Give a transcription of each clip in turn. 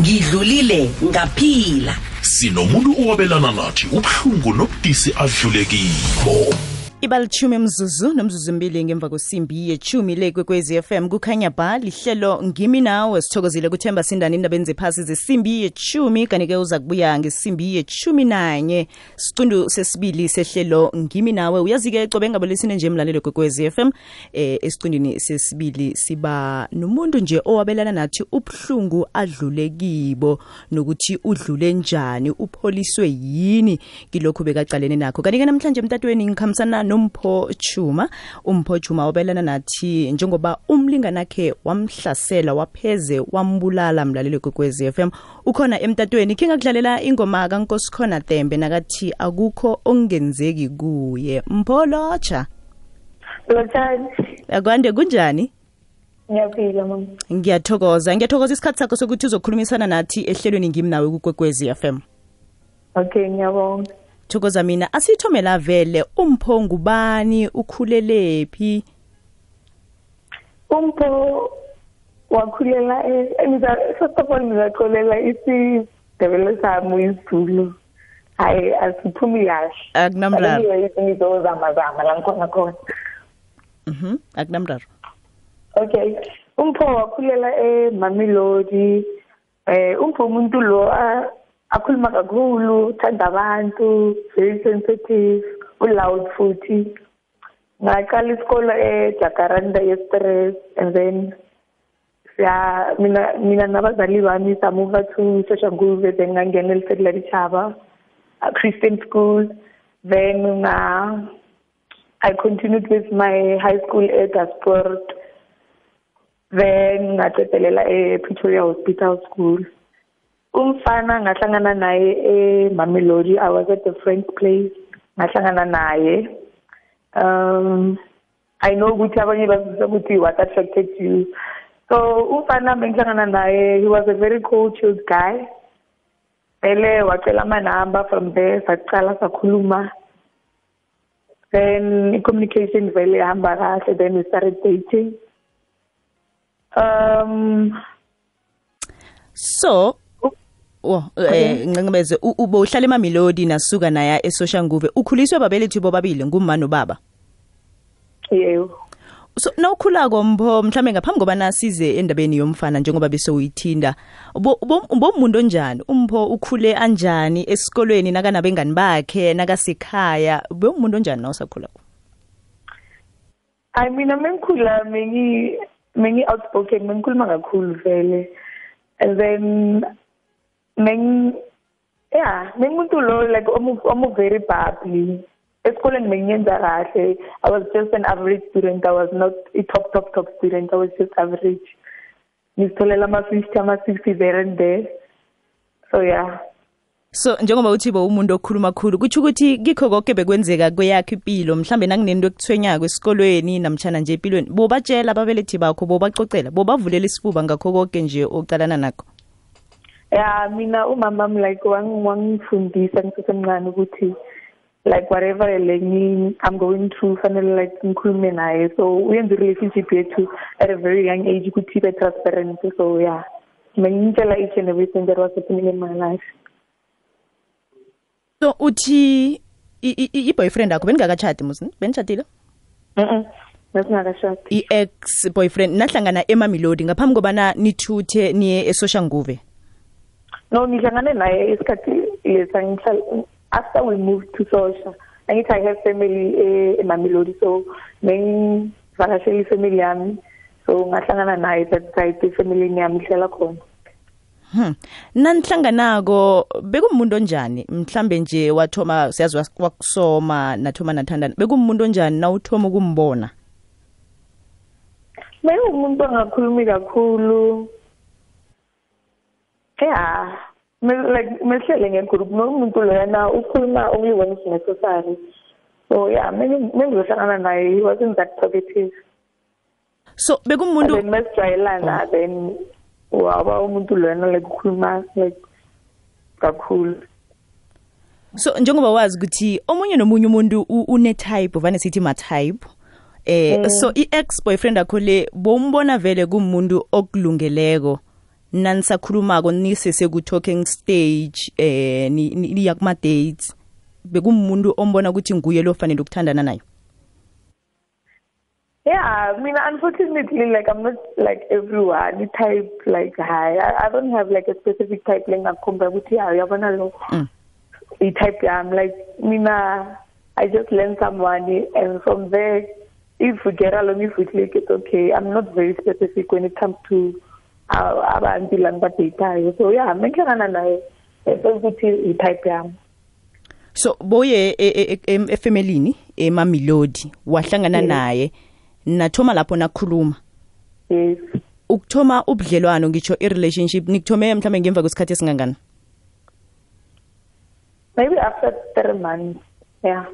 ngidlulile ngaphila. Sinomuntu owabelana nathi ubuhlungu nobudisi adlule kibo ibalithumi mzuzu nomzuzu mbili ngemva kwesimbi yechumi le kwekwezi FM kukhanya ba lihlelo ngimi nawe sithokozile kuthemba sindani indabeni zephasi zesimbi yechumi kanti-ke uza kubuya ngesimbi yechumi nanye. Sicundu sesibili sehlelo ngimi nawe. Uyazi-ke cobe ngabolisine nje emlalelo kwekwezi FM eh esicundini sesibili siba nomuntu nje owabelana nathi ubuhlungu adlule kibo nokuthi udlule njani upholiswe yini kilokhu bekacalene nakho. Kanti-ke namhlanje emtatweni ngikhambisana nompho chuma umpho chuma wabelana nathi njengoba umlinganakhe wamhlasela wapheze wambulala mlaleli kwekwezi FM ukhona emtatweni khe ngakudlalela ingoma kankosikhona tembe nakathi akukho okungenzeki kuye. Mpho lotsha Lotshani. akwande kunjani? Ngiyaphila mama. ngiyathokoza. Ngiyathokoza isikhathi sakho sokuthi uzokhulumisana nathi ehlelweni ngimi nawe kukwekwezi FM Okay, ngiyabonga. Thokoza mina asithomela vele umpho ngubani ukhulelephi Umpho wakhulela first of all ngizaxolela isidebele sami isiZulu. Hayi asiphumi kahle. akunamraro la ngikhona khona. mhm akunamraro Okay. Umpho wakhulela eMamelodi. um umpho umuntu lo akhuluma kakhulu, uthanda abantu, very sensitive, uloud futhi. Ngaqala isikole eJacaranda Express and then siya mina mina nabazali bami samuva to Soshanguve then ngangena elisela Chaba a Christian school. Then nga I continued with my high school at Sport then ngaqedelela ePretoria Hospital School. Umfana ngahlangana naye eMamelodi I was at a friend's place ngahlangana naye. Um I know ukuthi abanye bazisa ukuthi what attracted you. So umfana bengihlangana naye he was a very cold chilled guy. Vele wacela amanamba from there saqala sakhuluma. Then i-communication vele yahamba kahle then we started dating. Um so wo eh ngincebeze ube uhlala emamelodi nasuka naya esoshanguve ukhuliswe babelethi bobabili ngumama nobaba yebo so nawukhulako mpho mhlambe ngaphambi koba nasize endabeni yomfana njengoba bese uyithinda ubomuntu onjani? Umpho ukhule anjani esikolweni nakanabengani bakhe nakasekhaya? Ube umuntu onjani nawusakhulako? I mean mengikhula mengi mengi outspoken mengikhuluma kakhulu vele. And then meng yeah mengumuntu lo like omu omu very bubbly. Esikoleni bengiyenza kahle. I was just an average student. I was not a top top top student. I was just average. Ngizitholela ama-fifty ama-sixty there and there. So yeah. So njengoba uthi bo umuntu okhuluma khulu kutsho ukuthi kikho konke bekwenzeka kweyakho impilo mhlambe nakunento ekuthwenyako esikolweni namtshana nje empilweni bobatshela ababelethi bakho bobacocela bobavulela isifuba ngakho konke nje ocalana nakho. Yeah mina umama wami like wang- wangifundisa ngisesemncane ukuthi like whatever like ngi- i'm going through fanele like ngikhulume naye. So uyenza i-relationship yethu at a very young age ukuthi ibe transparent. So yeah mengintshela each and everything that was happening in my life. So uthi i- i- i- i-boyfriend akho beningakatshadi musi benitshadile mhm besingakashadi i-ex boyfriend nahlangana emamelodi ngaphambi kobana nithuthe niye esoshanguve. No ngihlangane naye isikhathi lesa ngihlala after we moved to sosha angithi i have family eh, emamelodi so bengivakashela ifamily yami so ngahlangana naye that side efamilini yami ihlala khona Hmm. nanihlanganako bekumuntu onjani mhlambe nje wathoma siyazi was- wakusoma nathoma nathandana bekumuntu onjani nawuthoma ukumbona Bengumuntu ongakhulumi kakhulu. Yeah. Like mehlele ngegroup nomuntu loyana ukhuluma only when it's necessary. So yeah, mengizohlangana naye he wasn't that talkative. so bekumuntu then mesijwayelana then waba umuntu loyana like ukhuluma like kakhulu. so njengoba wazi ukuthi omunye nomunye umuntu u- une-type vane sithi ma-type eh so i-ex boyfriend akho le bombona vele kumuntu okulungeleko nanisakhulumako nisese ku-talking stage eh ni- ni- niya kuma-dates bekumuntu ombona ukuthi nguye lo fanele ukuthandana nayo Yeah, I mean, unfortunately, like I'm not like everyone. I type like hi. I, I don't have like a specific type like ngakhomba ukuthi yeah, uyabona lo. Mm. I type yeah, I'm like mina I just learn someone and from there if we get along if we click it's okay. I'm not very specific when it comes to uh, abantu lang badatayo. So yeah, menhlangana naye ukuthi i type yami. so boye e- e- e- em- efemelini emamelodi wahlangana naye nathoma lapho nakhuluma Yes. ukuthoma ubudlelwano ngitsho i-relationship nikuthome mhlawumbe ngemva kwesikhathi esingangani Maybe after three months. Yeah.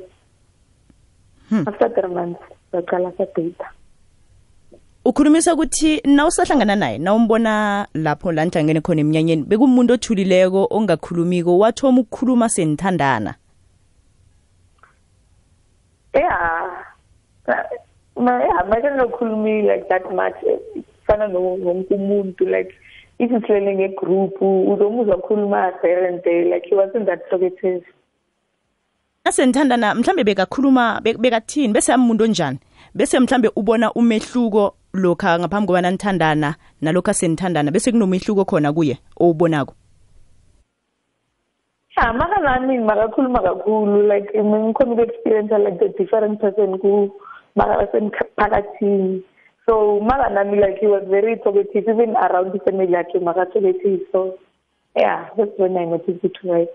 After three months, baqala sadata. Ukhulumisa ukuthi na usahlangana naye na umbona lapho la nihlangene khona emnyanyeni bekumuntu othulileko ongakhulumiko wathoma ukukhuluma senithandana Yeah. Ma yeah, manje nokhulumi like that much fana no wonke umuntu like if uhlele ngegroup uzomuzwa khuluma there and there like he wasn't that talkative. nasenithandana mhlambe bekakhuluma be- bekathini bese amuntu onjani bese mhlambe ubona umehluko lokha ngaphambi kobana nithandana nalokho asenithandana bese kunomehluko khona kuye owubonako Yeah, maka nami makakhuluma kakhulu like ngikhona uku-experience like the different person ku maka basemphakathini so maka nami like he was very talkative even around the family yakhe maka talkative so yeah that's when I noticed it right.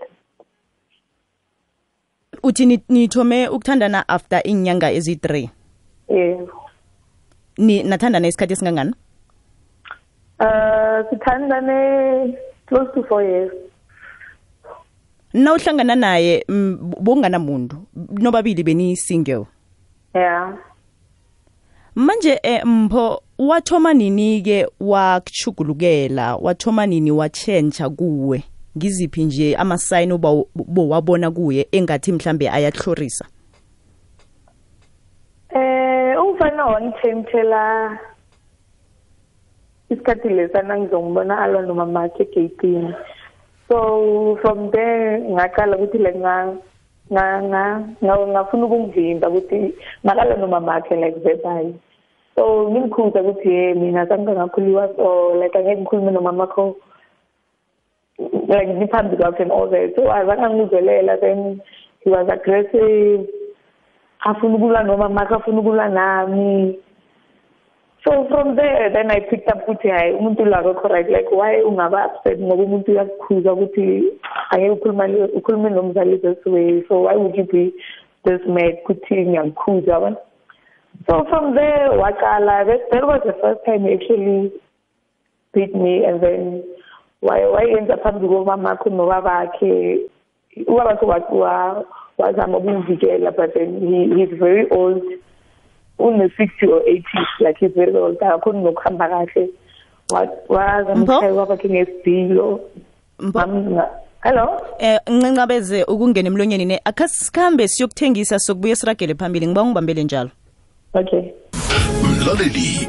uthi ni- nithome ukuthandana after iinyanga ezi-three Yeah. Ni nathandana isikhathi esingangani? Uh, sithandane close to four years. na uhlangana naye mm, bonganamuntu nobabili beni-single. Yeah. manje eh, mpho wathoma nini-ke wakuchugulukela wathoma nini watshentsha kuwe? Ngiziphi nje amasayini oba bowabona kuye engathi mhlambe ayahlorisa? Eh, umfana wangithentshela isikhathi lesana ngizombona alwa nomamakhe egeyitini. So from there ngaqala ukuthi like nga nga nga nga- ngafuna ukungivimba ukuthi makalwa nomamakhe like verbal. So ngimkhuza ukuthi hey mina sange ngakhuliwa so like angeke ngikhulume nomamakho like ngiphambi kwakhe and all that. So azange ngizelela then he was aggressive. Afuna ukulwa noma makhe afuna ukulwa nami. So from there then i picked up ukuthi hayi umuntu lo akekho right like why ungaba upset ngoba umuntu uyakukhuza ukuthi angeke ukhulume nomzali this way so why would you be this mad ukuthi ngiyakukhuza yabona? So from there waqala that, was the first time he actually beat me and then wayenza phambi komamakho nobabakhe ubabakhe wazama ukumvikela but then he, he's very old. Une-sixty or eighty like he's very old. Akakhoni nokuhamba kahle. Wa- wazama Mpho? ukushaya ubabakhe ngesidilo Mpho? Ngam- nga- hello? Eh nqincabeze ukungena emlonyeni ne akhasikhambe siyokuthengisa sokubuye siragele phambili. Ngiba ungibambele njalo. Okay. Mlaleli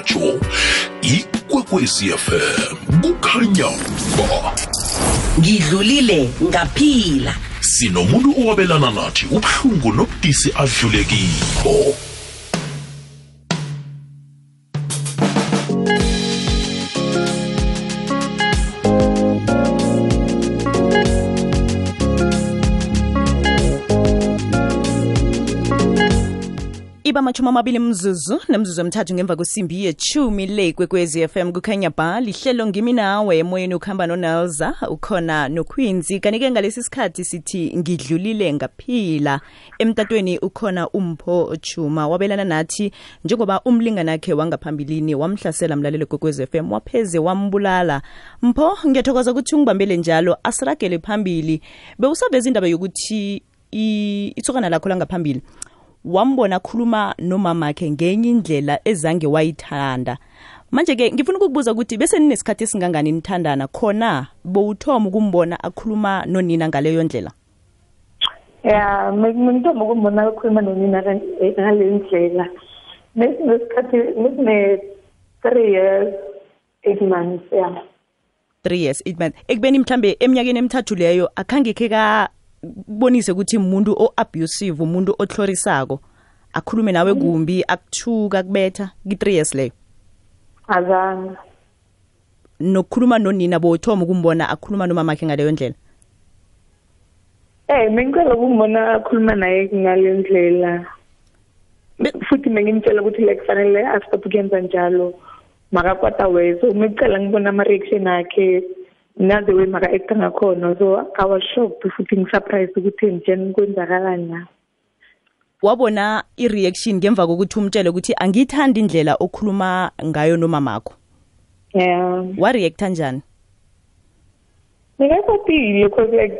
zomrhatsho ikwekwecfm kukhanya ba. Ngidlulile ngaphila. Sinomuntu owabelana nathi ubuhlungu nobudisi adlule iba amachumi amabili mzuzu nemzuzu emthathu ngemva kwesimbi yechumi le kwekwezi fm kukhanya ba. Lihlelo ngimi nawe emoyeni ukuhamba nonelza ukhona nokhwinzi kanike ngalesi sikhathi sithi ngidlulile ngaphila. Emtatweni ukhona umpho chuma wabelana nathi njengoba umlingani akhe wangaphambilini wamhlasela mlalelo kwekwezi fm wapheze wambulala. Mpho ngiyathokoza ukuthi ungibambele njalo asiragele phambili. Bewusaveza indaba yokuthi itsokana lakho langaphambili wambona akhuluma nomamakhe ngenye indlela ezange wayithanda. Manje-ke ngifuna ukukubuza ukuthi bese ninesikhathi esingangani nithandana khona? Bowuthoma ukumbona akhuluma nonina ngaleyo ndlela? Ya ngithoma ukumbona akhuluma nonina ngale ndlela. Nesikhathi nesine-three years eight months ya. Three years eight months. Ekubeni mhlambe eminyakeni emithathu leyo akhange khe kabonise ukuthi umuntu o-abusive umuntu otlhorisako akhulume nawe kumbi akuthuka akubetha ki-three years leyo? Azange. Nokukhuluma nonina bowuthoma ukumbona akhuluma nomamakhe ngaleyo ndlela? Eh bengicela ukumbona akhuluma naye ngale ndlela. Futhi bengimtshela ukuthi like kufanele astop ukuyenza njalo. Makakwata we so ngicela ngibona ama reaction akhe naze we maka actor ngakhona. So I was shocked futhi ngisurprised ukuthi njeni kwenzakalani na. wabona i-reaction ngemva kokuthi umtshele ukuthi angiyithandi indlela okhuluma ngayo nomamakho? Yeah. wareacta njani? Ngiyakwathile because like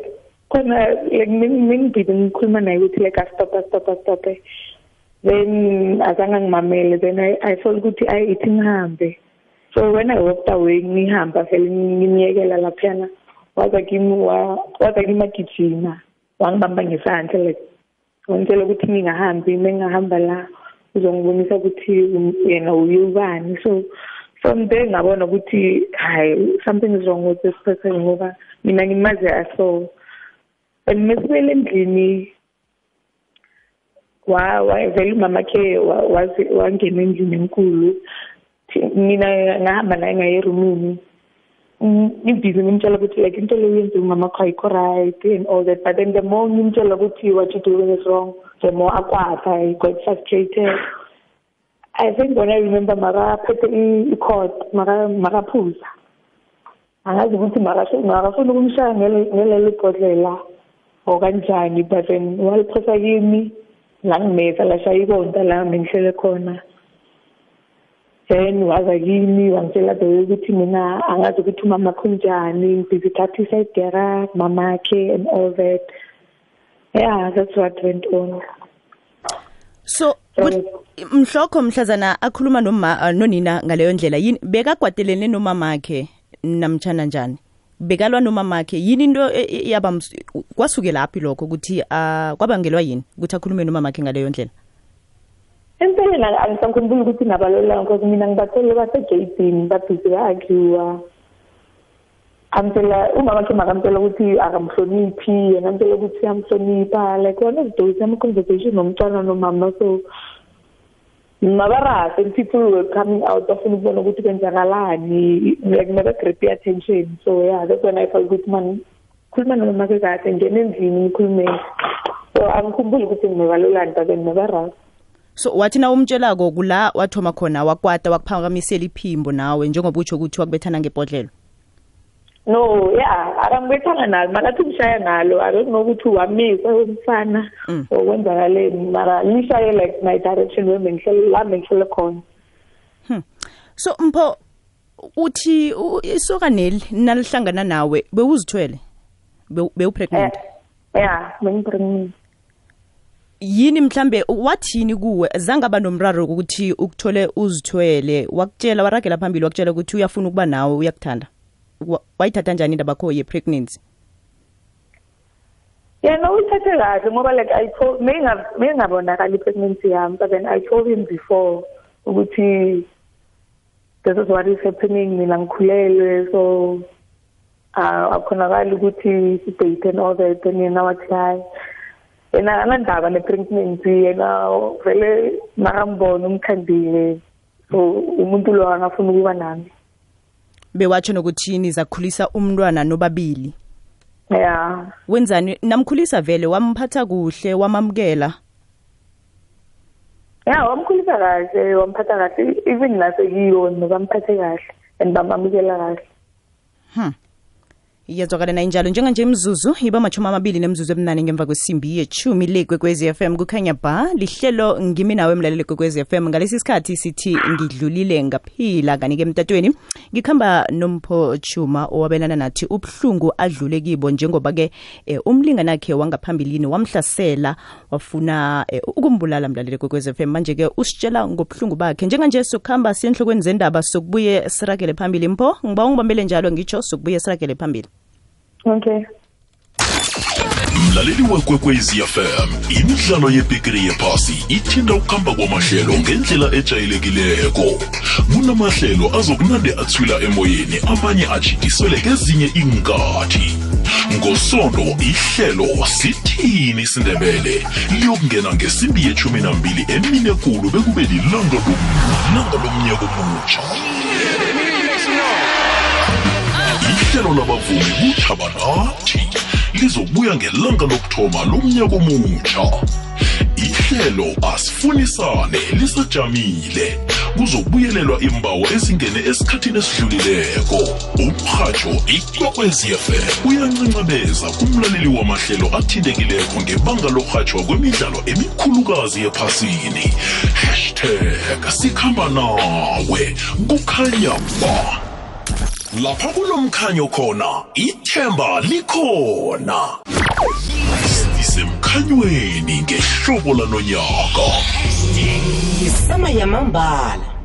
khona like mengibide ngikhuluma naye ukuthi like stop stop stop then azange ngimamele. Then I, I felt ukuthi ayi ithi ngihambe. So when I walked away ngihamba vele ngimyekela laphana waza kimi wa- waza kimi agijima wangibamba ngesandla like wangitshela ukuthi ngingahambi mengingahamba la uzongibonisa ukuthi um- yena uyubani so from there ngabona ukuthi hayi something is wrong with this person ngoba mina ngimazi aso and mesibele endlini wa wa vele wa- wazi wangena endlini enkulu. Mina ngahamba naye ngaye erumini. Ngibhizi ngimtshela ukuthi like into leyo yenze umama kho ayikho right and all that but then the more ngimtshela ukuthi what you doing is wrong the more akwata i got frustrated. I think when I remember makaphethe i-court maka makaphuza angazi ukuthi makafuna ukumshaya ngele- ngelelo bhodlela or kanjani but then waliphosa kimi la ngimeza lashaya ikonta la bengihlele khona. Then waza kimi wangitshela the way ukuthi mina angazi ukuthi umama khunjani ngibhizi thatha isayidera mamakhe and all that. Yeah that's what went on. So So- kut- mhlokho mhlazana akhuluma noma uh, nonina ngaleyo ndlela yini bekagwatelene nomamakhe namtshana njani? Bekalwa nomamakhe yini into e- e- yaba ms- kwasuke laphi lokho ukuthi uh, kwabangelwa yini ukuthi akhulume nomamakhe ngaleyo ndlela? Empeleni ang- angisakhumbuli ukuthi ngabalolanga because mina ngibathole basegeyitini babhizi ba-argue amtshela umama khe makamtshela ukuthi akamhloniphi yena amtshela ukuthi uyamhlonipha like one of those ama-conversation nomntwana nomama. So mabarase and people were coming out bafuna ukubona ukuthi kwenzakalani like mabagrip i-attention. So yeah that's when i felt ukuthi man khuluma nomama ke kahle ngena endlini ngikhulume. So angikhumbuli ukuthi nginebalolani but mabarase so wathi na umtshelako kula wathoma khona wakwata wakuphakamisela iphimbo nawe njengoba utsho ukuthi wakubethana ngebhodlelo? No yeah akangibethanga nalo makathi ngishaya nalo i don't know ukuthi wamisa umfana Mm. or kwenzakaleni mara lishaye like my direction where bengihlele la bengihlele khona. So mpho uthi isokaneli nalihlangana nawe bewuzithwele? Bewu- bewupregnant Eh, yeah bengipregnant yini mhlambe wathini kuwe? Zange aba nomraro ukuthi ukuthole uzithwele. Wakutshela waragela phambili wakutshela ukuthi uyafuna ukuba nawe uyakuthanda. Wa- wayithatha njani indaba kho ye-pregnancy? Yena uyithathe kahle ngoba like i told mengingabonakali i-pregnancy yami but then i told him before ukuthi this is what is happening mina ngikhulelwe so uh, akhonakali ukuthi sidate and all that then yena wathi hayi. Yena akanandaba ne-pregnancy yena vele makambona umthandile so umuntu lo angafuna ukuba nami bewatsho nokuthi nizakhulisa umntwana nobabili ya wenzani namkhulisa vele wamphatha kuhle wamamukela ya wamkhulisa kahle wamphatha kahle even nasekiyo nobamphathe kahle and bamamukela kahle hmm iyazwakala na injalo. Njenganje imzuzu iba machumi amabili nemzuzu ebunane ngemva kwesimbi yechumi le f m kukhanya ba. Lihlelo ngimi nawe emlaleli kwekwez f m. Ngalesi sikhathi sithi ngidlulile ngaphila kanike emtatweni? Ngikhamba nompho chuma owabelana nathi ubuhlungu adlule kibo njengoba-ke e, umlinganakhe wangaphambilini wamhlasela wafuna e, ukumbulala mlaleli f fm manje-ke usitshela ngobuhlungu bakhe. Njenganje sokuhamba siyenhlokweni zendaba sokubuye siragele phambili. Mpho ngiba ungibambele njalo ngitsho sokubuye siragele phambili okay mlaleli wekwekwezi fm imidlalo yebhigiri yephasi ithinda ukuhamba kwamahlelo ngendlela ejayelekileko. Kunamahlelo azokunande athwila emoyeni amanye ajikiswele kezinye iinkathi. Ngosondo ihlelo sithini isindebele? Liyokungena ngesimbi yechumi nambili emine kulu bekube lilanga lomnyaka omutsha ihlelo labavumi kuthabanathi lizobuya ngelanga lokuthoma lomnyaka omutsha ihlelo asifunisane lisajamile. Kuzobuyelelwa imbawo ezingene esikhathini esidlulileko. Umrhatsho ikwekwezfm uyancancabeza kumlaleli wamahlelo athintekileko ngebanga lorhatshwa kwemidlalo emikhulukazi ephasini. Hashtag sikhamba nawe kukhanya ba. Lapha kulomkhanyo khona ithemba likhona. Sisemkhanyweni ngehlobo lanonyaka yisama yamambala.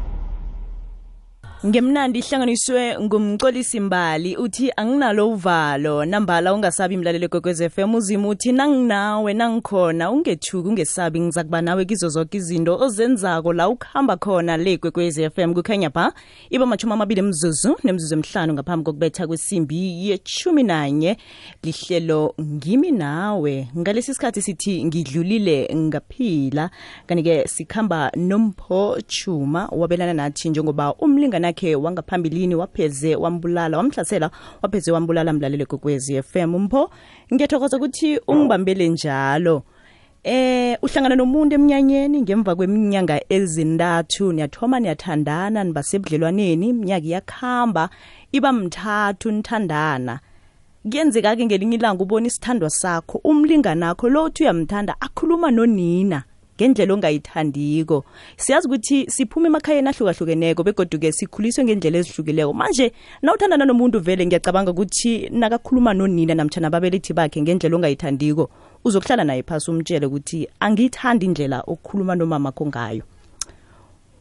Ngemnandi ihlanganiswe ngumcolisi mbali uthi anginalo uvalo. Nambala ungasabi mlalelo kwekwez FM uzima uthi nanginawe nangikhona ungethuki ungesabi. Ngiza kuba nawe kizo zonke izinto ozenzako la ukuhamba khona le kwekwez m. Kukhanya pha iba machumi amabili mzuzu nemzuzu emhlanu ngaphambi kokubetha kwesimbi yeshumi nanye lihlelo ngimi nawe. Ngalesi sikhathi sithi ngidlulile ngaphila kanti-ke sikhamba nompho chuma wabelana nathi njengoba umlingana wakhe wangaphambilini wapheze wambulala wamhlasela wapheze wambulala mlaleli kokwezi FM mpho ngiyathokoza ukuthi ungibambele njalo. Eh uhlangana nomuntu emnyanyeni ngemva kweminyanga ezintathu. Niyathoma niyathandana nibasebudlelwaneni. Iminyaka iyakuhamba iba mthathu nithandana. Kuyenzeka-ke ngelinye ilanga ubona isithandwa sakho umlinganakho lo uthi uyamthanda akhuluma nonina ngendlela ongayithandiko. Siyazi ukuthi siphuma emakhayeni ahlukahlukeneko begoduke sikhuliswe ngendlela ezihlukileko. Manje nawuthandana nomuntu vele ngiyacabanga ukuthi nakakhuluma nonina namtshana ababelethi bakhe ngendlela ongayithandiko uzokuhlala naye phasi umtshele ukuthi angiyithandi indlela okukhuluma nomamakho ngayo.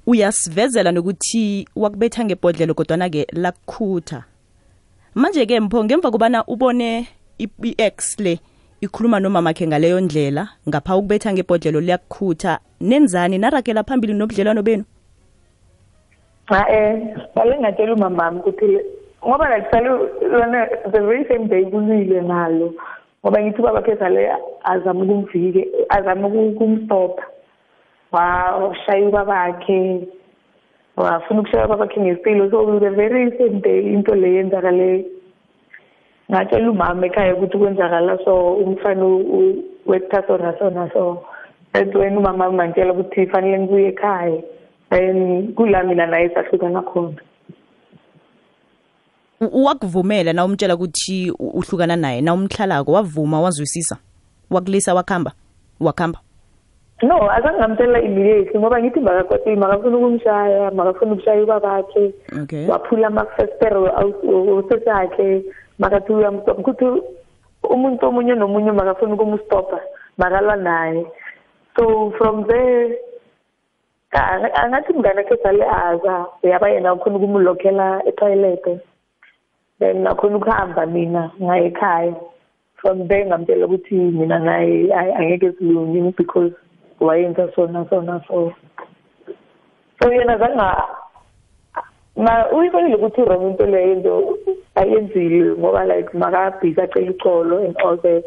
Uyasivezela nokuthi wakubetha ngebhodlelo kodwana-ke lakukhutha. Manje-ke mpho ngemva kubana ubone i-x le ikhuluma nomamakhe ngaleyo ndlela ngapha ukubetha ngebhodlelo liyakukhutha. Nenzani? Naragela phambili nobudlelwano benu. Ha-e bale ngatshela umamami ukuthi ngoba lakusale lona the very same day kulwile ngalo ngoba ngithi ubaba khe sale azame ukumvike azame ukumstopha. Washaya ubabakhe wafuna ukushaya ubabakhe ngesipilo so the very same day into le yenzakaleyo ngatshela umama ekhaya ukuthi kwenzakala so umfana wetha so naso naso that's when umama mangitshela ukuthi fanele ngibuye ekhaya then kula mina naye sahlukana khona wakuvumela na umtshela ukuthi uhlukana naye na umhlalako wavuma wazwisisa wakulisa wakhamba wakhamba no azange ngamtshela immediately ngoba ngithi makakotile makafuna ukumshaya makafuna ukushaya ubabakhe okay waphula amafestero osesakhe makathi uyamstopha ukuthi umuntu omunye nomunye makafuna ukumstopha makalwa naye. So from there angathi mngane akhe sale aza yaba yena akhona ukumlokhela etoilete then nakhona ukuhamba mina ngaye ekhaya. From there ngamtshela ukuthi mina naye angeke silungini because wayenza sona sona so so yena zanga ma uyibonile ukuthi wrong into leyo into ayenzile ngoba like makabhizi acela uxolo and all that.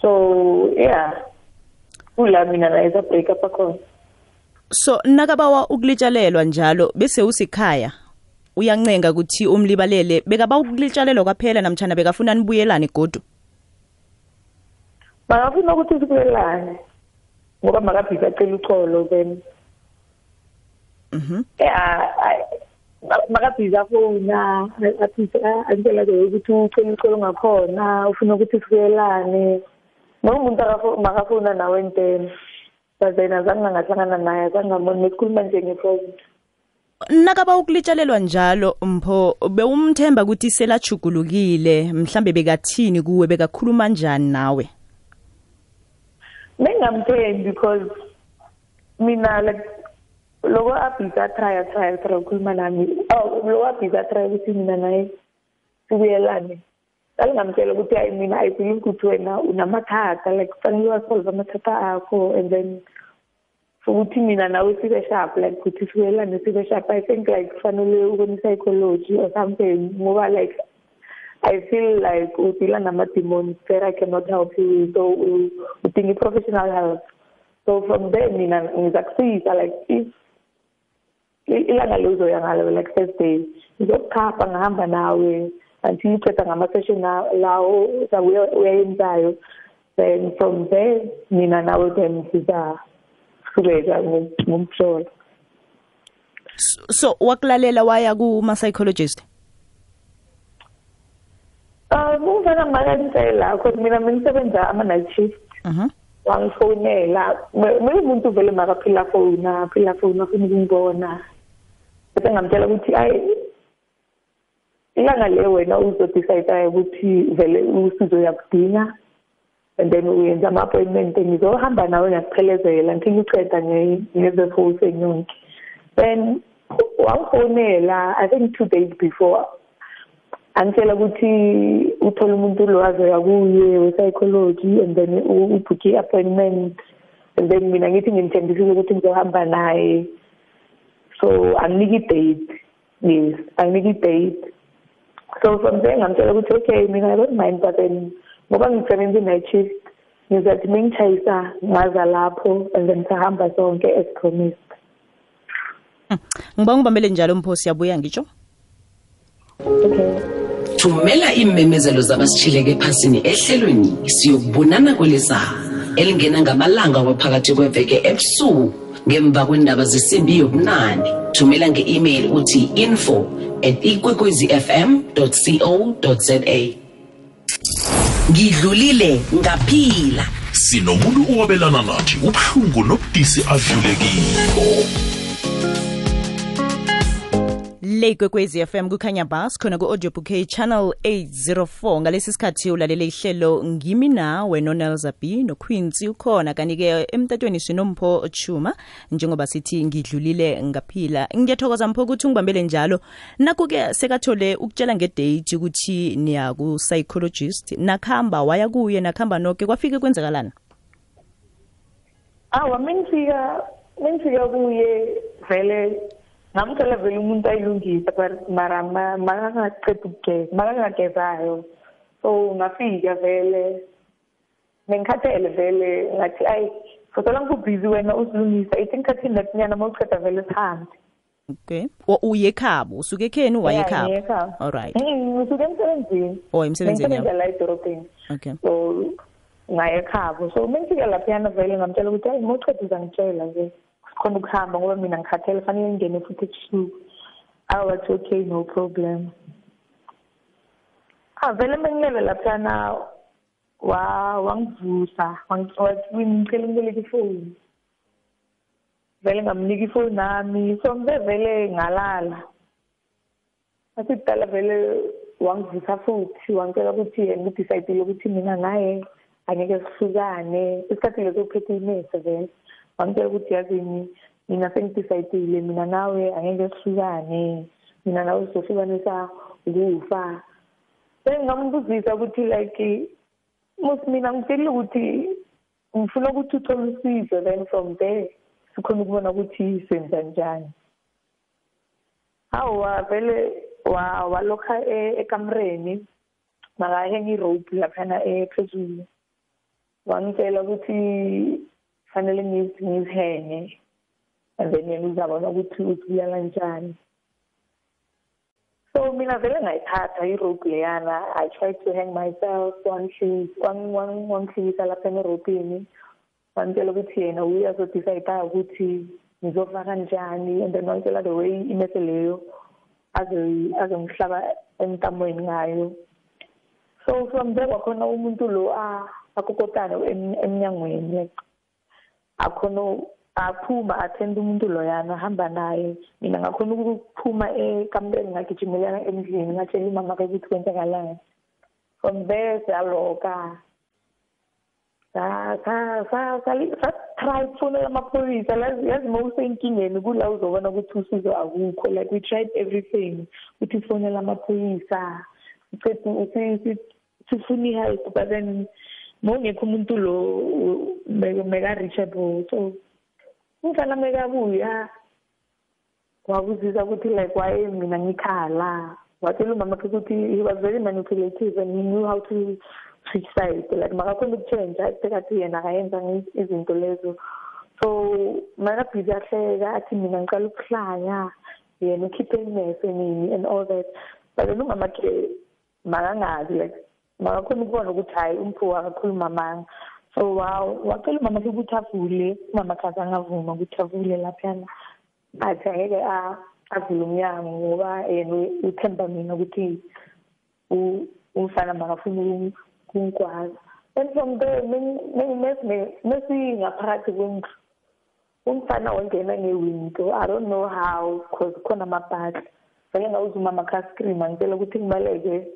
So yeah. Kula mina naye sa-break up akhona. So nakabawa ukulitshalelwa njalo bese usikhaya uyancenga ukuthi umlibalele bekaba ukulitshalelwa kwaphela namtshana bekafuna nibuyelane godu? Makafuna ukuthi sibuyelane ngoba makabhizi acela uxolo then. Mhm. ya makabhizi afona athi antela ke ukuthi ucela icolo ngakhona ufuna ukuthi sibuyelane noma umuntu akafo- makafona nawe entene but then azange ngahlangana naye azange ngamboni nesikhuluma nje ngefoni nakaba ukulitshalelwa njalo mpho bewumthemba ukuthi selajugulukile mhlambe bekathini kuwe bekakhuluma njani nawe? Bengamthembi because mina like loko abhizi atry atry atry ukukhuluma nami oh ah, loko abhizi atry ukuthi mina naye sibuyelane ngalingamtshela ukuthi hayi mina i believe ukuthi wena unamathata like kufanele wasolve amathata akho and then futhi mina nawe sibe sharp like ukuthi sibuyelane sibe sharp i think like kufanele ubone psychology or something ngoba like I feel like udila nama-demons that I cannot help you. So uh, udinga i-professional help. So from there mina ngizakusiza like if ilanga lizoya ngalo like first day ngizokukhapha ngihamba nawe until uqeda ngama-session la- lawo zabe uya- uyayenzayo then from there mina nawe then sizaqhubeka ngomhlola so, so wakulalela waya kuma-psychologist? Um umfana makanitshela cause mina bengisebenza ama-night shift Mhm. wangifonela maybe umuntu vele makaphila fona aphila fona afuna ukungibona. Bese ngamtshela ukuthi ayi ilanga le wena uzodecide ukuthi vele usizo yakudinga and then uyenza ama-appointment ngizohamba nawe ngiyakuphelezela ngike ngiceda ngeze-four senyonke then wangifonela i think two days before angitshela ukuthi uthola umuntu lo azoya kuye we-psychology and then ubhukhe i-appointment. And then mina ngithi ngimthembisile ukuthi ngizohamba naye. So anginiki i-date yes anginiki i-date so from there ngamtshela ukuthi okay mina i don't mind but then ngoba ngisebenza i-night shift ngizathi mengitshayisa ngaza lapho and then sahamba sonke as promised. Ngiba ngibambele njalo mpho siyabuya ngitsho? Okay. Thumela iimemezelo zabasitshileke ephasini ehlelweni siyokubonana kwelizayo elingena ngamalanga waphakathi kweveke ebusuku. Ngemva kwendaba zesimbi yobunane thumela nge-email uthi info at ikwekwezifm co za ngidlulile ngaphila. Sinomuntu owabelana nathi ubuhlungu nobudisi adlulekiko le kwekwezi fm kukhanya bas khona ku-audio bouquet channel 804 ngalesi sikhathi ulalele ihlelo ngimi nawe nonelza b ukhona. Kanti-ke emtatweni sinompho chuma njengoba sithi ngidlulile ngaphila. Ngiyathokoza mpho ukuthi ungibambele njalo. Naku-ke sekathole ukutshela ngedate ukuthi niyaku-psychologist nakuhamba waya kuye nakuhamba noke kwafike kwenzakalana awa mengifika mengifika kuye vele ngamthola vele umuntu ayilungisa but mara ma- makangaqeda ukugeza makangagezayo so ngafika vele. Ngengikhathele vele. Ngathi ayi fotola ngikubhizi wena usilungisa ithi ngikhathini natinyana ma uqeda vele sihambe okay O- uye ekhabo usuke ekheni waye Yeah, ngiye ekhabo ekhabo. alright Mm, ngisuke emsebenzini Oh, emsebenzini Ngisebenza yakho. la edorobheni okay so ngaye ekhabo so mengifika laphiyana vele ngamtshela ukuthi hayi mawuqeda uzangitshela nje sikhona ukuhamba ngoba mina ngikhathele fanele ngingene futhi ebusuku. Awathi okay no problem. Ah vele mengilele laphiyana wa wangivusa wangi- wathi ngicela ngibeleke ifoni. Vele ngamnika ifoni nami so ngibe vele ngalala. Athi kudala vele wangivusa futhi wangitshela ukuthi yena udicayidile ukuthi mina naye angeke sihlukane. Isikhathi leso uphethe imese vele. Wangitshela ukuthi yazini mina sengidicayidile mina nawe angeke sihlukane mina nawe sizofikanisha ukufa sengingamubuzisa ukuthi like mus mina ngitshelile ukuthi ngifuna ukuthi uthole usizo then from there sikhona ukubona ukuthi senza njani. Hawa vele wa walokha e- ekamreni makahenga irope laphana ephezulu. Wangitshela ukuthi fanele ngizi- ngizihenge and then yena uzabona ukuthi uzibuyela njani so mina vele ngayithatha irope leyana i tried to hang myself wangihlisa- wang- wang- wangihlisa lapha eropini wangitshela ukuthi yena uyazodicide ukuthi ngizofaka njani and then wangitshela the way imese leyo azongihlaba emntamweni ngayo. So from there kwakhona umuntu lo akokotane emnyangweni. like akhona aphuma athenda umuntu loyana ahamba naye. Mina ngakhona ukuphuma ekamureni ngagijimelana endlini ngatshela umama ke ukuthi kwenzakalani from there siyaloka sa-try ukufonela amaphoyisa. Yazi uma usenkingeni kula uzobona ukuthi usizo akukho like we tried everything ukuthi sifonele amaphoyisa. Sifuna i-help but then mawungekho umuntu lo meka-reachable so umfana mekabuya wakuzisa ukuthi like why mina ngikhala. Watshela umama khe ukuthi he was very manipulative and he knew how to switch side like makakhona ukutshentsha phekathi yena akayenza izinto lezo. So makabhizi ahleka athi mina ngiqala ukuhlanya yena ukhiphe imese nini and all that. But then ungamakhe makangazi like makakhona ukubona ukuthi hhayi umphuwa akakhuluma amanga so wacela umama khe ukuthi avule umama khaze angavuma ukuthi avule laphayana. Athi angeke avule umnyango ngoba yena uthemba mina ukuthi umfana makafuna kungikwazi and from there mesingaphakathi kwendlu. Umfana wangena ngewindo i don't know how because khona amabhadla sake ngawuza umama kha-scream angitshela ukuthi ngibaleke.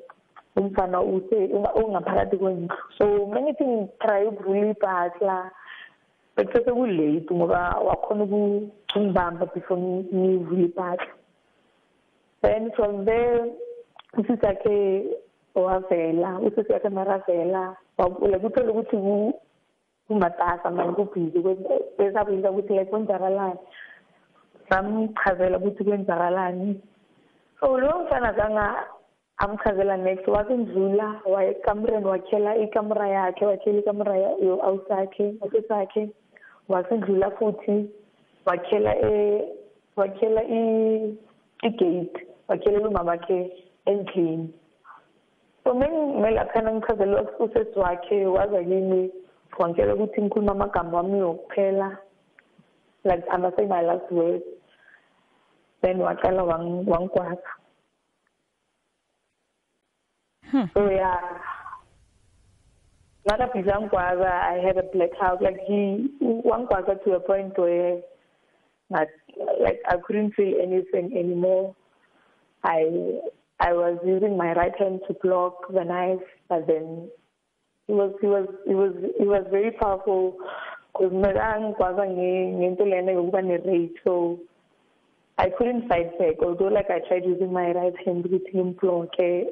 Umfana ungaphakathi kwendlu so mengithi ngitry ukuvula ibhadla bekusese kulate ngoba wakhona ukungibamba before ngivule ibhadla then from there usisi yakhe wavela usisi yakhe maravela like uthole ukuthi kumatasa manje kubhizi besabulisa ukuthi like kwenzakalani. Samchazela ukuthi kwenzakalani. So loyo mfana zanga amchazela next wasendlula waya ekamureni wakhela ikamera yakhe wakhela ikamera awusakhe wasesakhe. Wasendlula futhi wakhela wakhela i-gate wakhelela umama wakhe endlini. So mengelaphana ngichazela usesi wakhe waza kimi wangitshela ukuthi ngikhuluma amagama wami wokuphela like i'm saying my last words. Then waqala wangigwaza Hmm. so yeah. Nakabhiza ngigwaza i had a blackout like he one wangigwaza to a point where like i couldn't feel anything anymore. I I was using my right hand to block the knife, but then he was he was he was he was very powerful. Because so I couldn't fight back although like I tried using my right hand with ukuthi ngimbloke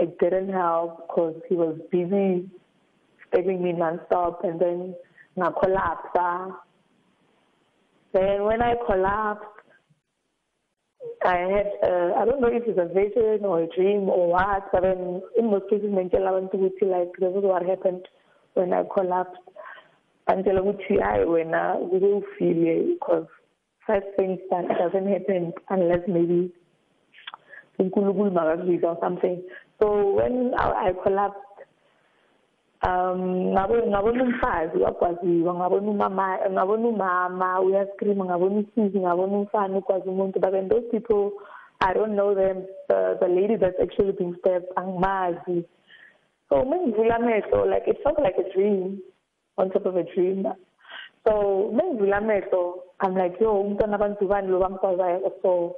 it didn't help because he was busy stabbing me non-stop and then I collapsed. then when I collapsed I had, uh, I don't know if it's a vision or a dream or what, but then in most cases, want to like, this is what happened when I collapsed. Until see, I when I will feel it, because such things that doesn't happen unless maybe or something. So when I, I collapsed, um ngabona umfazi wakwaziwa ngabona umama ngabona umama uyascreama ngabona usisi ngabona umfana ukwazi umuntu. But then those people i don't know them. The, the lady that's actually being stabbed angimazi. So mengivula amehlo like it felt like a dream on top of a dream. So mengivula amehlo i'm like yo umntwana abantu bani lo bamkwazayo so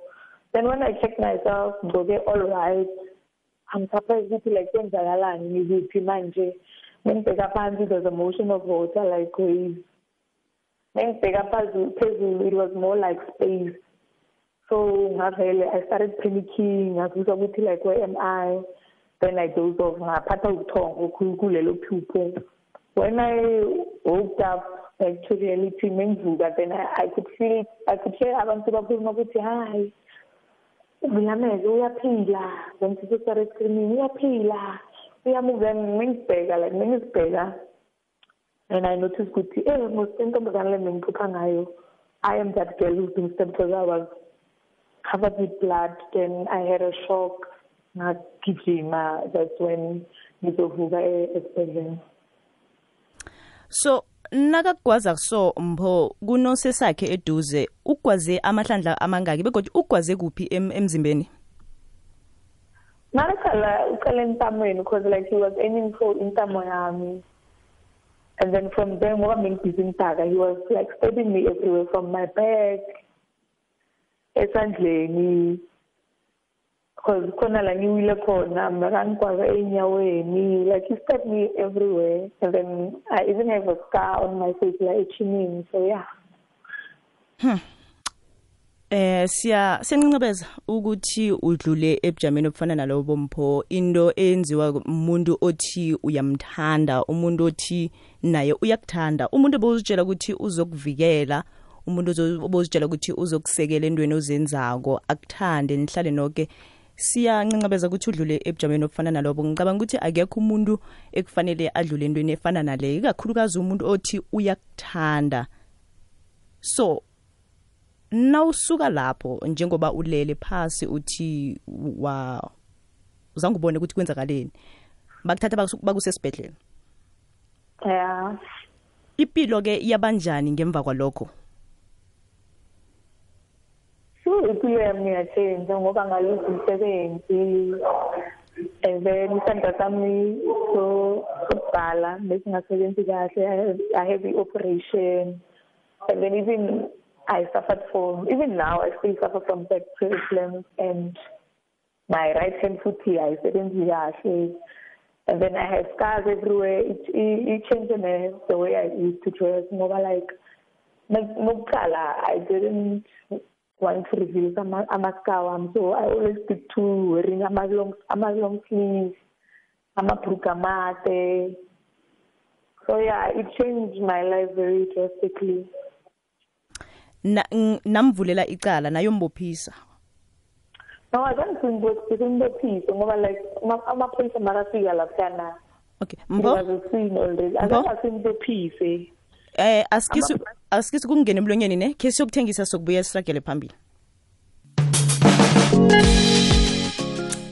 then when i checked myself ngigcoke all right i'm surprised ukuthi like kwenzakalani ngikuphi manje? Mengibheka phansi there's a motion of water like waves mengibheka phezulu it was more like space. So ngavele i started panicking ngazizwa ukuthi like where am i? Then i dozed off ngaphatha ubuthongo kulelo phupho. When i woke up back to reality mengivuka then I, i could feel i could hear abantu bakhuluma ukuthi hayi uvilameze uyaphila. Started screaming uyaphila. Uyamuva ngingibheka like mengizibheka and i notice ukuthi eh most intombazane le bengiphupha ngayo i am that girl who's been stabbed because i was covered with blood then i had a shock. Ngagijima that's when ngizovuka esibhedlela. So nakakugwaza so mpho kunosesakhe eduze ukugwaze amahlandla amangaki begodwa ukugwaze kuphi em, emzimbeni Nalakala uqala entamweni because like he was aiming for intamo yami. And then from there ngoba bengibhizi ngidaka he was like stabbing me everywhere from my back esandleni because khona la ngiwile khona makangikwaza enyaweni like he stabbed me everywhere and then I even have a scar on my face like echinini so yeah. Eh siya siyancebeza ukuthi udlule ebujameni obufana nalobo mpho into eyenziwa umuntu othi uyamthanda umuntu othi naye uyakuthanda. Umuntu obozitshela ukuthi uzokuvikela umuntu ozo- obozitshela ukuthi uzokusekela entweni ozenzako akuthande nihlale noke siyancancabeza ukuthi udlule ebujameni obufana nalobo. Ngicabanga ukuthi akekho umuntu ekufanele adlule entweni efana naleyo ikakhulukazi umuntu othi uyakuthanda. So nawusuka lapho njengoba ulele phasi uthi wa uzange ubone ukuthi kwenzakaleni bakuthatha bakusu- bakusesibhedlela yeah impilo ke iyabanjani ngemva kwalokho? So impilo yami iyatshentsha ngoba ngaluza umsebenzi and then isandla sami so sokubhala besingasebenzi kahle I have i-operation and then even i suffered from even now i still suffer from back problems and my right hand foot ayisebenzi kahle and then i have scars everywhere it it, it changed the way i used to dress ngoba like Mokala, I didn't want to reveal ama ama-scar wami so I always stick to wearing ama-long ama-long sleeves amabhrugu amade so yeah it changed my life very drastically. Na- ng- namvulela icala nayombophisa no I don't think ngibophise ngoba like ama- amapholisa makafika laphana okay he mbo? was a scene already. Mbo? azange asimbophise eh. Asikisi asikisi kungena emlonyeni ne khe siyokuthengisa sokubuya siragele phambili.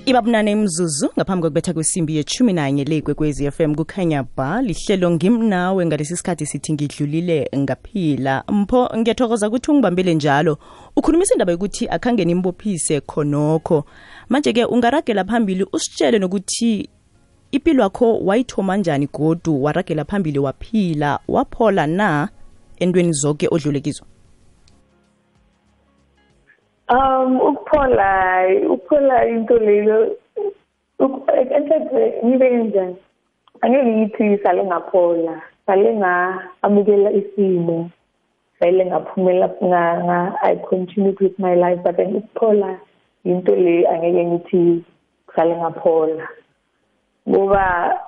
Ibabunane imzuzu ngaphambi kokubetha kwesimbi yeshumi nanye le kwekwezi FM kukhanya ba lihlelo ngimnawe ngalesi sikhathi sithi ngidlulile ngaphila. Mpho ngiyathokoza ukuthi ungibambele njalo. Ukhulumisa indaba yokuthi akhange nimbophise khonokho. Manje-ke ungaragela phambili usitshele nokuthi impilo yakho wayithoma njani godu waragela phambili waphila waphola na? Entweni zonke odlule kizo Um, ukuphola, ukuphola into leyo, enhle ngibe njani? Angeke ngithi sale ngaphola, sale nga-amukela isimo, sale ngaphumela nga, nga I continued with my life, but then ukuphola into le angeke ngithi sale ngaphola. Ngoba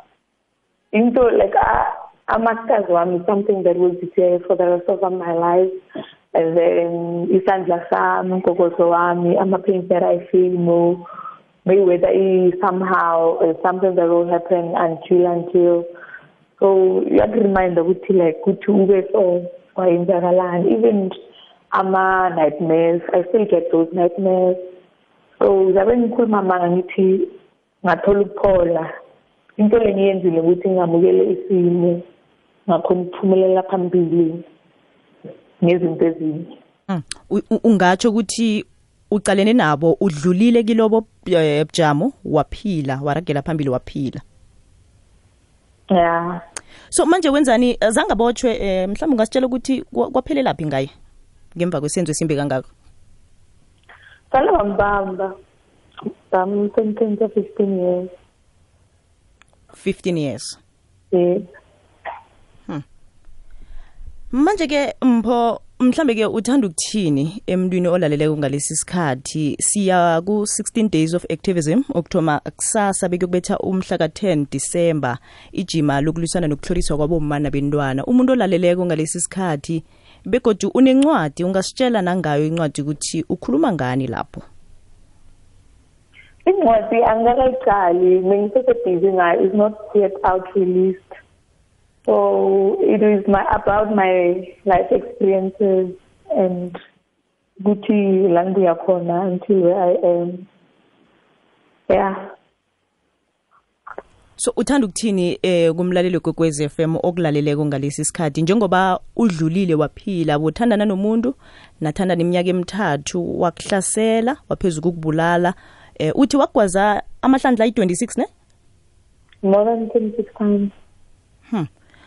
into like uh, amasters wami is something that will be there for the rest of my life. And then isandla sami umgogodlo wami ama-pains that i feel more maybe whether i somehow uh, something that will happen until until. So iyakureminder ukuthi like kuthi ube so kwayenzakalani even ama-nightmares i still get those nightmares. So zabe ngikhuluma manga ngithi ngathola ukuphola. Into le ngiyenzile ukuthi ngamukele isimo. Ngakhona ukuphumelela phambili ngezinto ezinye. Mm. U- ungatsho ukuthi ucalene nabo udlulile kilobo eh, bujamo waphila waragela phambili waphila. Ya. So manje wenzani zange abotshwe eh, mhlawumbe ungasitshela ukuthi kwa- kwaphelelaphi ngaye ngemva kwesenzo esimbi kangako? Sale bambamba bamsentensa fifteen years. 15 years. Yes manje-ke mpho mhlambe ke uthanda ukuthini emntwini olaleleko ngalesi sikhathi? Siya ku-16 days of activism okuthoma kusasa bekuyokubetha umhla ka-10 disemba ijima lokulwisana nokuhloriswa kwabomma nabentwana. Umuntu olaleleko ngalesi sikhathi begodu unencwadi ungasitshela nangayo incwadi ukuthi ukhuluma ngani lapho? Incwadi angikakayiqali bengisesebhizi ngayo is not yet out released. So it is my about my life experiences and ukuthi la ngibuya khona until where i am yeah. So uthanda ukuthini eh kumlaleli kwekwez FM okulaleleko ngalesi sikhathi njengoba udlulile waphila bothandana nomuntu nathanda neminyaka emithathu wakuhlasela waphezulu ukubulala eh uthi wagwaza amahlandla ayi-26 ne? More than twenty six times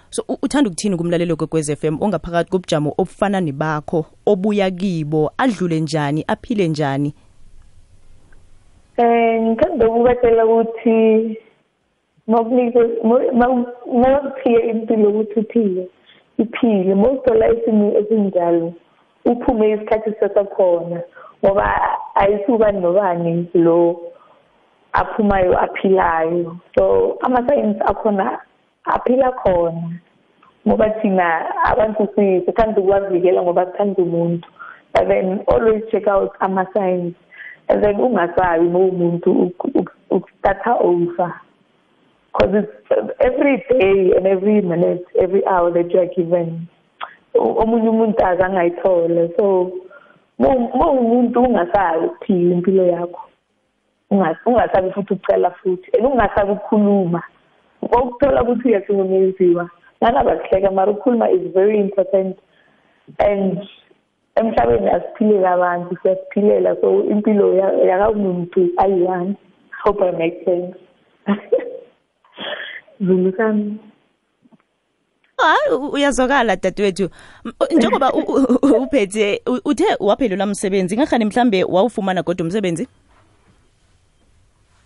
so uthanda ukuthini kumlaleli kwekwez FM ongaphakathi kobujamo obufana nebakho obuya kibo adlule njani aphile njani? Eh ngithanda ukubatshela ukuthi makunike mawuphile impilo ukuthi uphile iphile. Mawuthola isimo esinjalo uphume isikhathi sasakhona ngoba ayisukani nobani lo aphumayo aphilayo. So ama-science akhona aphila khona ngoba thina abantu si- sithanda ukuwavikela ngoba sithanda umuntu. But then always check out ama-signs and then ungasabi uma umuntu uk- uk- ukustarta over. Because it's every day and every minute every hour that you are given omunye umuntu azangayithole so uma umuntu ungasabi ukuphila impilo yakho Unga- ungasabi futhi ukucela futhi and ungasabi ukukhuluma. Ukuthola ukuthi uyahlukumeziwa nanabakuhleka mara ukukhuluma is very important and emhlabeni asiphilela abantu siyasiphilela. So impilo ya- yakamuntu ayi-one. Hope i make sense. Zulu sami. Hayi u- uyazwakala dadewethu. Njengoba uphethe uthe waphelelwa msebenzi ngahani mhlambe wawufumana kodwa umsebenzi?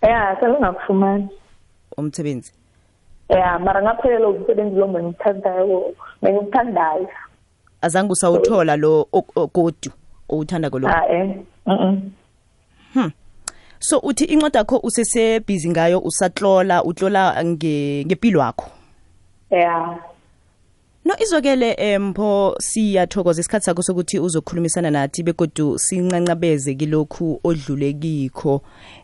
Ya selingakufumani umsebenzi. Ya mara ngaphelelwa umsebenzi lo bengikuthandayo bengikuthandayo azange usawuthola lo ok- ogodu owuthanda kolo ah eh mm so uthi incwadi yakho usesebhizi ngayo usatlola utlola nge- ngempilo yakho ya. No izwakele empho siyathokoza isikhathi sakho sokuthi uzokhulumisana nathi begodu sincancabeze kilokhu odlule kikho.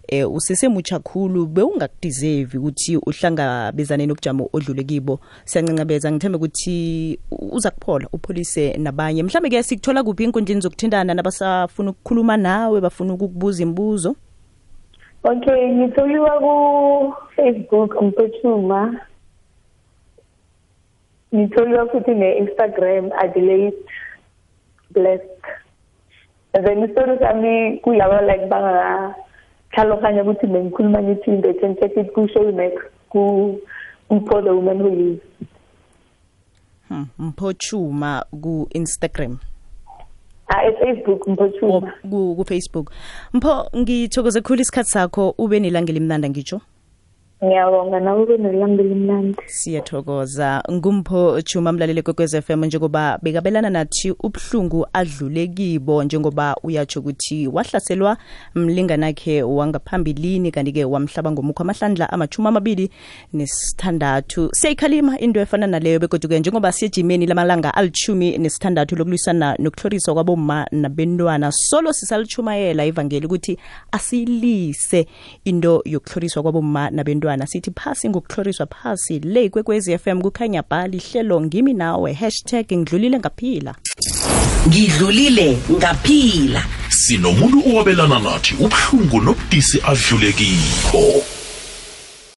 Eh usesemutsha khulu bewungakudeserve ukuthi uhlangabezane nokujamo odlule kibo. Siyancancabeza ngithembe ukuthi uza kuphola upholise nabanye. Mhlambe ke sikuthola kuphi inkundleni zokuthintana nabasafuna ukukhuluma nawe bafuna ukukubuza imibuzo? Okay ngitholiwa ku-facebook umpethuma ngitholiwa futhi ne-instagram adelaide blessed and then istori sami kulaba like bangakhaloganya ukuthi bengikhuluma ngithi they can check it ku-showmax ku-for the woman who lives hmm. mphochuma ku-instagram. Ah e-facebook mpethuma ku- ku-facebook. Mpho ngithokoze khulu isikhathi sakho ube nelanga elimnanda ngitsho. Ngiyabonga nawe ube nelanga elimnandi siyathokoza. Ngumpho chuma mlaleli kwekwez FM njengoba bekabelana nathi ubuhlungu adlule kibo njengoba uyatsho ukuthi wahlaselwa mlinganakhe wangaphambilini kanti-ke wamhlaba ngomukho amahlandla amachumi amabili nesithandathu. Siyayikhalima into efana naleyo begoduke njengoba siyejimeni lamalanga alithumi nesithandathu lokulwisana nokuhloriswa kwaboma nabentwana solo sisalichumayela ivangeli ukuthi asilise into yokuhloriswa kwaboma nabentwana sithi phasi ngokuhloriswa phasi le kwekwezi FM kukhanya bha lihlelo ngimi nawe hashtag ngidlulile ngaphila. Ngidlulile ngaphila. Sinomuntu owabelana nathi ubuhlungu nobudisi adlule kikho